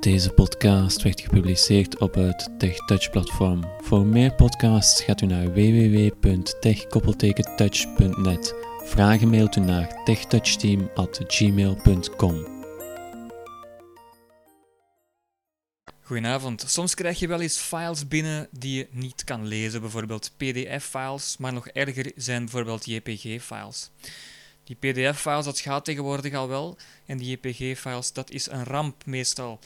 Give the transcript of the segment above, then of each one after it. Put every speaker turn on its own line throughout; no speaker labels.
Deze podcast werd gepubliceerd op het TechTouch-platform. Voor meer podcasts gaat u naar www.tech-touch.net. Vragen mailt u naar techtouchteam.gmail.com.
Goedenavond. Soms krijg je wel eens files binnen die je niet kan lezen, bijvoorbeeld PDF-files, maar nog erger zijn bijvoorbeeld JPG-files. Die PDF-files, dat gaat tegenwoordig al wel, en die JPG-files, dat is een ramp meestal.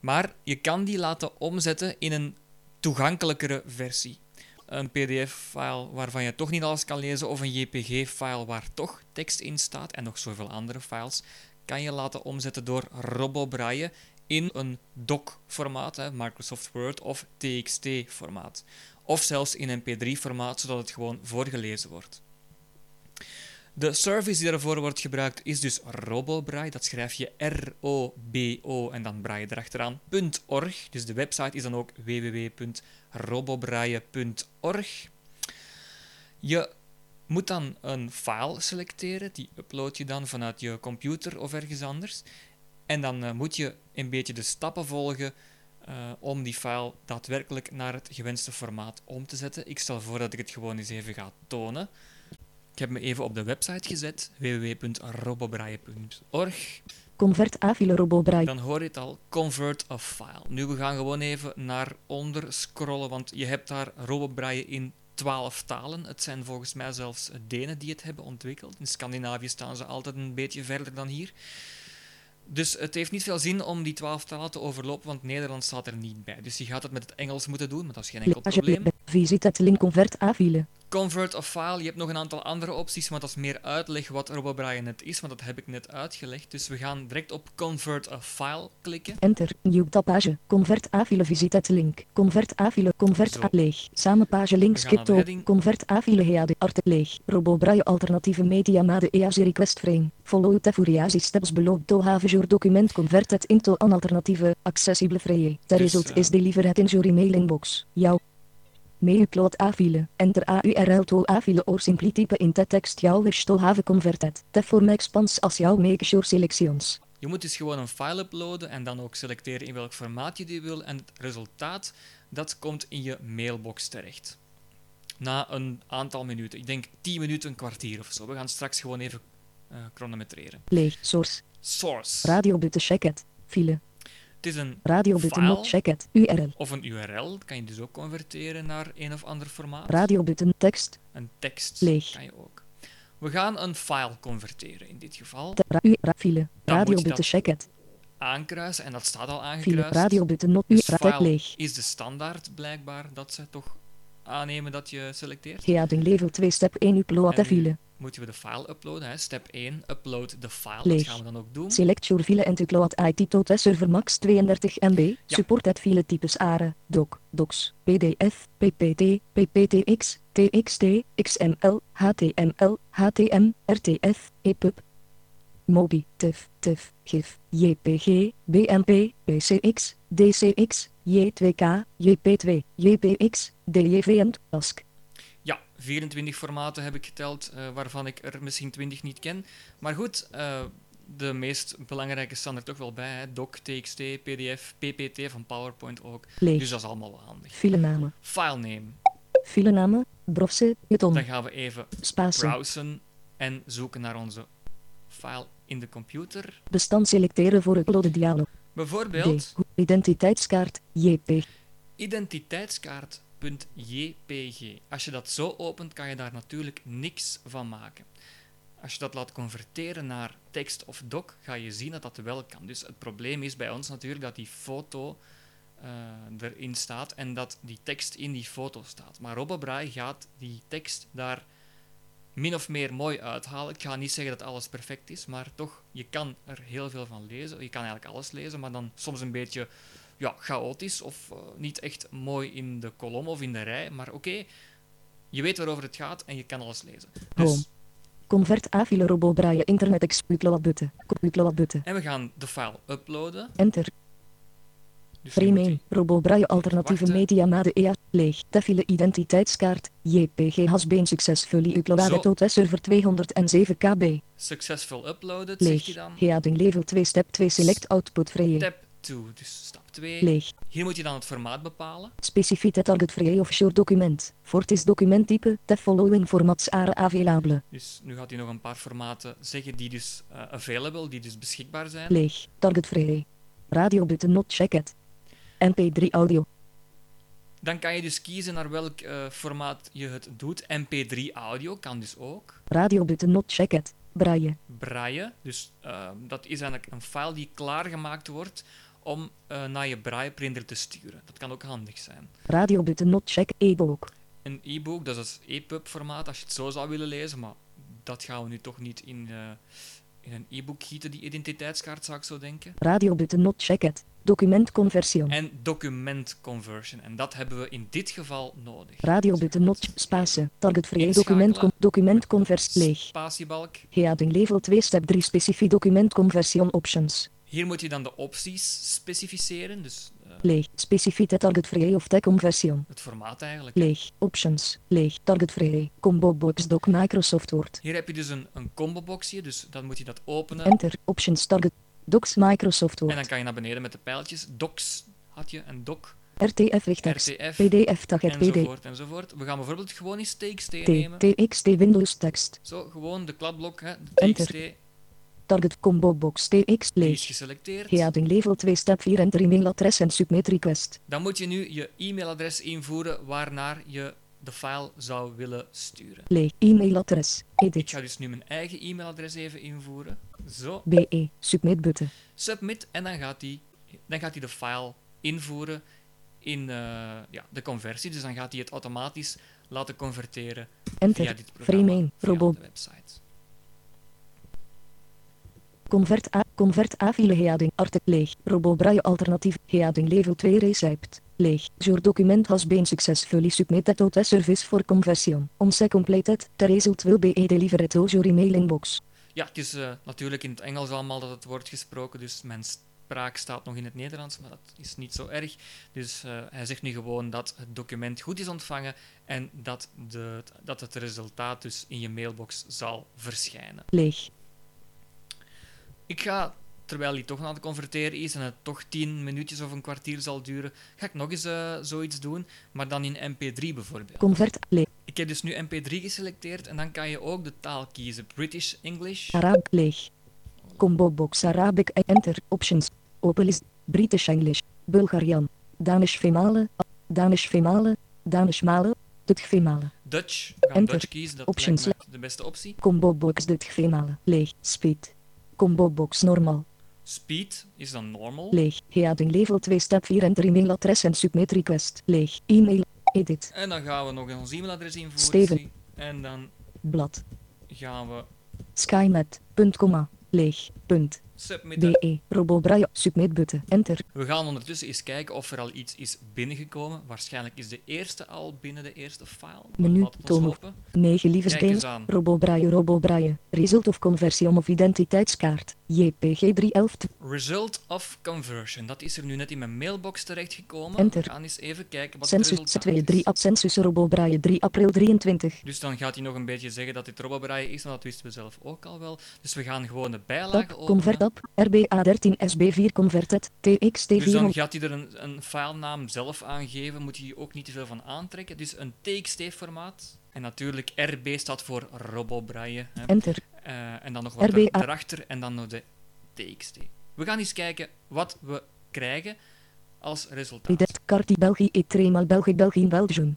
Maar je kan die laten omzetten in een toegankelijkere versie. Een PDF-file waarvan je toch niet alles kan lezen, of een JPG-file waar toch tekst in staat, en nog zoveel andere files, kan je laten omzetten door RoboBraille in een doc-formaat, Microsoft Word of TXT-formaat. Of zelfs in een MP3-formaat, zodat het gewoon voorgelezen wordt. De service die daarvoor wordt gebruikt is dus RoboBraille. Dat schrijf je R-O-B-O en dan braille erachteraan .org. Dus de website is dan ook www.robobraille.org. Je moet dan een file selecteren. Die upload je dan vanuit je computer of ergens anders. En dan uh, moet je een beetje de stappen volgen uh, om die file daadwerkelijk naar het gewenste formaat om te zetten. Ik stel voor dat ik het gewoon eens even ga tonen. Ik heb me even op de website gezet, www.robobraille.org.
Convert A-file RoboBraille.
Dan hoor je het al, convert a file. Nu, we gaan gewoon even naar onder scrollen, want je hebt daar RoboBraille in 12 talen. Het zijn volgens mij zelfs Denen die het hebben ontwikkeld. In Scandinavië staan ze altijd een beetje verder dan hier. Dus het heeft niet veel zin om die 12 talen te overlopen, want Nederland staat er niet bij. Dus je gaat het met het Engels moeten doen, maar dat is geen enkel probleem.
Visit het link convert A-file.
Convert of file, je hebt nog een aantal andere opties, maar dat is meer uitleg wat RoboBraille net is, want dat heb ik net uitgelegd. Dus we gaan direct op Convert a file klikken.
Enter, nieuw tabpage, convert A-file, visit het link, convert A-file, convert A leeg, samen page link skip to, convert A-file heade, arte leeg, RoboBraille alternatieve media made EAS request frame, follow the furiasi steps below to have your document converted into an alternatieve, accessible frame. The result is delivered in your email inbox. Jouw Mailupload A-file. Enter AURL to A-file or simply type in the text jou wish to have converted. The form expands as jou make your selections.
Je moet dus gewoon een file uploaden en dan ook selecteren in welk formaat je die wil. En het resultaat, dat komt in je mailbox terecht. Na een aantal minuten. Ik denk 10 minuten, een kwartier of zo. We gaan straks gewoon even uh, chronometreren.
Leeg, source.
Source.
Radio check it. File.
Het is een
Radio button not check it. URL.
Of een URL kan je dus ook converteren naar een of ander formaat.
Radio button tekst.
Een tekst
Leeg.
kan je ook. We gaan een file converteren in dit geval.
File. Radio button check it.
Aankruisen en dat staat al
File.
aangekruist.
Radio button not
Dus file
leeg.
is de standaard blijkbaar dat ze toch aannemen dat je selecteert.
Heading level 2 step 1 upload de file.
Moeten we de file uploaden? Hè? Step 1, upload de file.
Leeg.
Dat gaan we dan ook doen.
Select your file and upload IT tot server max 32 MB.
Ja.
Support het file types ARE, doc, docs, PDF, PPT, PPTX, TXT, XML, HTML, HTM, RTF, EPUB, MOBI, TIFF, TIFF, GIF, JPG, BMP, PCX, DCX, J2K, JP2, JPX, DJV en TASC.
Ja, 24 formaten heb ik geteld, eh, waarvan ik er misschien 20 niet ken. Maar goed, eh, de meest belangrijke staan er toch wel bij. Hè? Doc, TXT, PDF, PPT van PowerPoint ook.
Leeg.
Dus dat is allemaal wel handig.
Filenamen.
Filename.
Filenamen, browse, button,
Dan gaan we even browsen en zoeken naar onze file in de computer.
Bestand selecteren voor uploaden dialog.
Bijvoorbeeld
D. Identiteitskaart, JP.
identiteitskaart.jpg. Als je dat zo opent, kan je daar natuurlijk niks van maken. Als je dat laat converteren naar tekst of doc, ga je zien dat dat wel kan. Dus het probleem is bij ons natuurlijk dat die foto eh, erin staat en dat die tekst in die foto staat. Maar RoboBraille gaat die tekst daar min of meer mooi uithalen. Ik ga niet zeggen dat alles perfect is, maar toch, je kan er heel veel van lezen. Je kan eigenlijk alles lezen, maar dan soms een beetje ja, chaotisch of eh, niet echt mooi in de kolom of in de rij. Maar oké, je weet waarover het gaat en je kan alles lezen.
Home.
Dus,
Convert A-file RoboBraille Internet Exploit upload button. Upload button.
en we gaan de file uploaden.
Enter.
Dus nu
Frame
moet
1.
die-
RoboBraille alternatieve
Wachten.
media made EA. Leeg. De file identiteitskaart. JPG has been successfully uploaded tot de server 207 KB.
Successful uploaded, zegt
Leeg.
hij dan.
Heading level 2 step 2 select output.
Step 2. Dus stap 2.
Leeg.
Hier moet je dan het formaat bepalen.
Specifiete target-free offshore document. Fortis documenttype. The following formats are available.
Dus nu gaat hij nog een paar formaten zeggen die dus uh, available, die dus beschikbaar zijn.
Leeg. Target-free. Radio button not checked. MP3 audio.
Dan kan je dus kiezen naar welk uh, formaat je het doet. MP3 audio kan dus ook.
Radio button not checked. Braille.
Braille. Dus uh, dat is eigenlijk een file die klaargemaakt wordt om uh, naar je braille printer te sturen. Dat kan ook handig zijn.
Radio button not check e-book.
Een e-book, dat is EPUB formaat als je het zo zou willen lezen, maar dat gaan we nu toch niet in, uh, in een e-book gieten, die identiteitskaart zou ik zo denken.
Radio button not checked. Document conversion.
En document conversion. En dat hebben we in dit geval nodig.
Radio button not space. Target free document con document conversie leeg.
Spatiebalk.
Heading level 2 step 3 specifiek document conversion options.
Hier moet je dan de opties specificeren. Dus, uh,
leeg. Specifieke target free of tech conversion.
Het formaat eigenlijk.
Leeg. Options. Leeg. Target free. Combo box doc Microsoft Word.
Hier heb je dus een, een combo boxje. Dus dan moet je dat openen.
Enter. Options target. Docs Microsoft Word.
En dan kan je naar beneden met de pijltjes. Docs had je een doc.
RTF rechttekst.
RTF.
PDF target PD.
Enzovoort, enzovoort. We gaan bijvoorbeeld gewoon eens TXT
T,
nemen.
TXT Windows tekst.
Zo, gewoon de kladblok, hè, de
Enter. Target combo box TX
Die is geselecteerd.
Heading level 2 step 4 enter e-mailadres en submit request.
Dan moet je nu je e-mailadres invoeren waarnaar je de file zou willen sturen.
Leeg. E-mailadres.
Ik
Edit.
ga dus nu mijn eigen e-mailadres even invoeren. Zo,
BE. Submit button.
submit en dan gaat hij dan gaat hij de file invoeren in eh, ja, de conversie. Dus dan gaat hij het automatisch laten converteren via
Enter.
dit programma,
Frame 1.
via
Robo.
de website.
Convert A. Convert A file heading. Artikel leeg. Robo braille alternatief. Heading level 2 recept. Leeg. Your document has been successfully submitted to the service for conversion. Once completed, the result will be delivered to your email inbox.
Ja, het is eh, natuurlijk in het Engels allemaal dat het wordt gesproken, dus mijn spraak staat nog in het Nederlands, maar dat is niet zo erg. Dus eh, hij zegt nu gewoon dat het document goed is ontvangen en dat, de, dat het resultaat dus in je mailbox zal verschijnen.
Leeg.
Ik ga, terwijl hij toch aan het converteren is en het toch 10 minuutjes of een kwartier zal duren, ga ik nog eens eh, zoiets doen, maar dan in MP3 bijvoorbeeld.
Convert leeg.
Ik heb dus nu MP3 geselecteerd en dan kan je ook de taal kiezen. British English.
Arab leeg. Combo box Arabic enter options. Open list. British English. Bulgarian. Danish female. Danish female. Danish male. Dutch female.
Dutch.
Enter.
Dutch kiezen, dat
Options.
de beste optie.
Combo box Dutch female. Leeg. Speed. Combo box normal.
Speed is dan normal.
Leeg. Heading level 2 step 4 enter e-mailadres en submit request. Leeg. E-mail. Edit.
En dan gaan we nog ons e-mailadres invoeren.
Steven.
En dan
Blad.
gaan we
Skynet. Leeg. Punt.
Submitten.
DE. Robo braille. Submit button. Enter.
We gaan ondertussen eens kijken of er al iets is binnengekomen. Waarschijnlijk is de eerste al binnen de eerste file.
Menu, toon op.
hopen.
9
Kijk eens
liefdesdelen.
aan.
Robo braille. Robo braille. Result of conversion of identiteitskaart. JPG 311.
Result of conversion. Dat is er nu net in mijn mailbox terechtgekomen.
Enter.
We gaan eens even kijken wat het
Census
resultaat
2
is.
3 Census Robo braille 3 april 23.
Dus dan gaat hij nog een beetje zeggen dat dit Robobraille is, maar dat wisten we zelf ook al wel. Dus we gaan gewoon de bijlage openen.
Convert app. RBA 13 SB4 converted. TXT
Dus dan
400.
gaat hij er een, een filenaam zelf aangeven, moet je ook niet te veel van aantrekken. Dus een TXT-formaat. En natuurlijk RB staat voor Robobraille.
Enter.
Eh, en dan nog wat
RBA.
erachter en dan nog de TXT. We gaan eens kijken wat we krijgen als resultaat.
België. Etremal België. België. Belgium.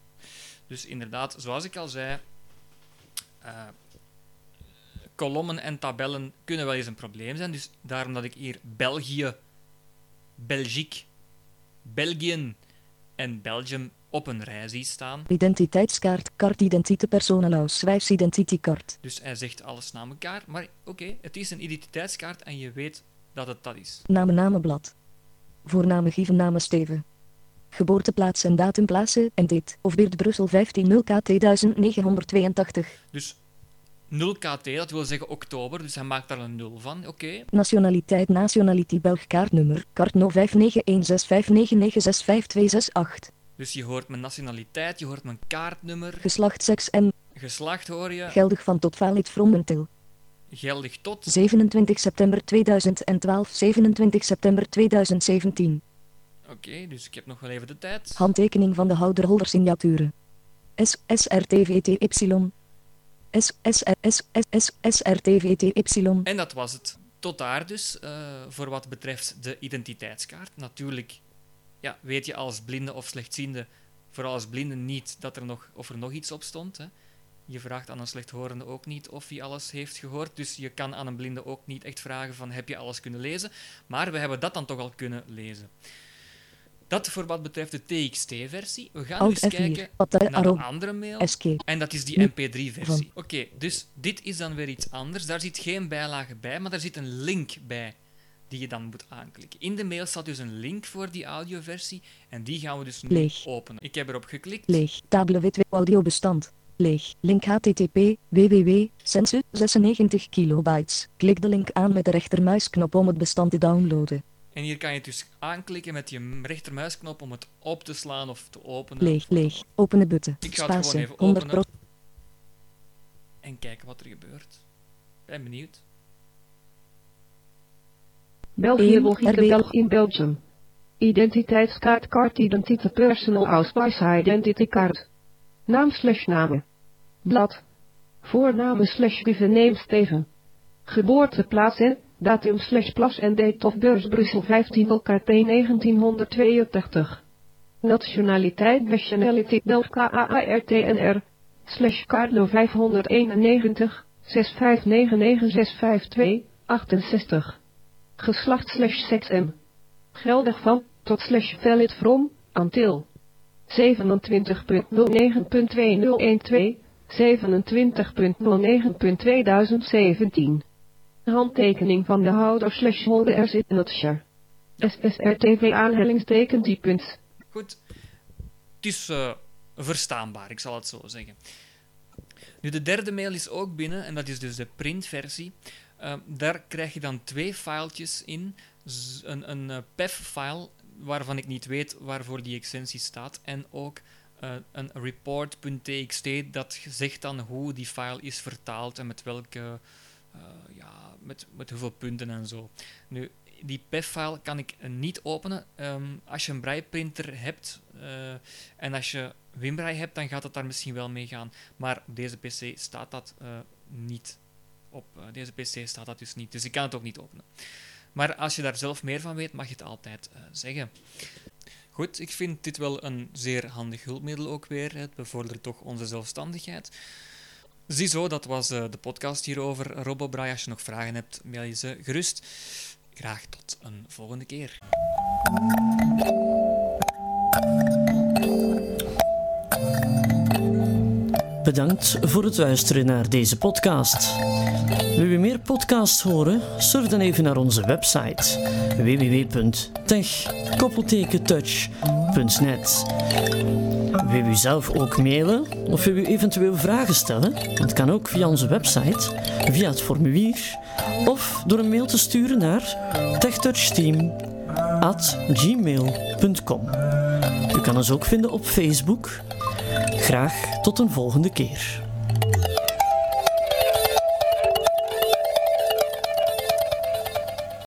Dus inderdaad, zoals ik al zei, eh, kolommen en tabellen kunnen wel eens een probleem zijn. Dus daarom dat ik hier België, Belgique, België en Belgium op een rij zie staan.
Identiteitskaart. Kaart identite personalauswijs identitykaart.
Dus hij zegt alles na elkaar. Maar oké, het is een identiteitskaart en je weet dat het dat is.
Namen namenblad. Voorname Gieven namen Steven. Geboorteplaats en datum plaatsen en dit. Of Beert Brussel 15 0K 1982.
Dus 0 KT, dat wil zeggen oktober, dus hij maakt daar een 0 van. Oké,
Nationaliteit Nationality Belg kaartnummer. Kaart 05916599652668.
dus je hoort mijn nationaliteit, je hoort mijn kaartnummer,
Geslacht seks en
geslacht hoor je,
geldig van tot valid from until.
geldig tot
27 september 2012, 27 september 2017.
Oké, dus ik heb nog wel even de tijd.
Handtekening van de houder holder signaturen. SSRTVTY. SSRTVTY.
En dat was het. Tot daar dus, uh, voor wat betreft de identiteitskaart. Natuurlijk ja, weet je als blinde of slechtziende, vooral als blinde niet, dat er nog, of er nog iets op stond. Hè. Je vraagt aan een slechthorende ook niet of hij alles heeft gehoord. Dus je kan aan een blinde ook niet echt vragen van heb je alles kunnen lezen. Maar we hebben dat dan toch al kunnen lezen. Dat voor wat betreft de TXT-versie. We gaan Alt dus kijken naar de andere mail. En dat is die MP3-versie. Oké, dus dit is dan weer iets anders. Daar zit geen bijlage bij, maar daar zit een link bij die je dan moet aanklikken. In de mail staat dus een link voor die audioversie en die gaan we dus nu Leeg. openen. Ik heb erop geklikt.
Leeg. Table wit audiobestand. Leeg. Link http www sensu 96 kilobytes. Klik de link aan met de rechtermuisknop om het bestand te downloaden.
En hier kan je dus aanklikken met je rechtermuisknop om het op te slaan of te openen.
Leeg, leeg. Openen button.
Ik ga het gewoon even openen. En kijken wat er gebeurt. Ben benieuwd.
België, België, België, Belgium. Identiteitskaart, card, identity, personal ausweis, identity card. Naam slash namen. Blad. Voorname slash name Steven. Geboorteplaats en datum slash plas en date of beurs Brussel 15 LKP 1982. Nationaliteit Nationality Belg KAARTNR. Slash Carlo 591 6599 652 68 geslacht slash seksm. Geldig van, tot slash valid from, until. 27.09.2012, 27.09.2017. Handtekening van de houder slash holder er zit nutshare. SSRTV aanhellingsteken die punt.
Goed, het is uh, verstaanbaar, ik zal het zo zeggen. Nu, de derde mail is ook binnen en dat is dus de printversie. Ehm, daar krijg je dan twee filetjes in. een, een uh, PEF-file, waarvan ik niet weet waarvoor die extensie staat, en ook een report.txt dat zegt dan hoe die file is vertaald en met welke, met, met hoeveel punten en zo. Nu, die PEF-file kan ik niet openen. Um, als je een braille-printer hebt en als je WinBraille hebt, dan gaat het daar misschien wel mee gaan. Maar op deze PC staat dat niet op eh, deze PC staat dat dus niet, dus ik kan het ook niet openen. Maar als je daar zelf meer van weet, mag je het altijd zeggen. Goed, ik vind dit wel een zeer handig hulpmiddel ook weer. Het bevordert toch onze zelfstandigheid. Ziezo, dat was uh, de podcast hierover. RoboBraai, als je nog vragen hebt, mail je ze gerust. Graag tot een volgende keer.
Bedankt voor het luisteren naar deze podcast. Wil je meer podcasts horen? Surf dan even naar onze website www.tech-touch.net. Wil u zelf ook mailen of wil u eventueel vragen stellen? Dat kan ook via onze website, via het formulier of door een mail te sturen naar techtouchteam.gmail.com. U kan ons ook vinden op Facebook Graag tot een volgende keer.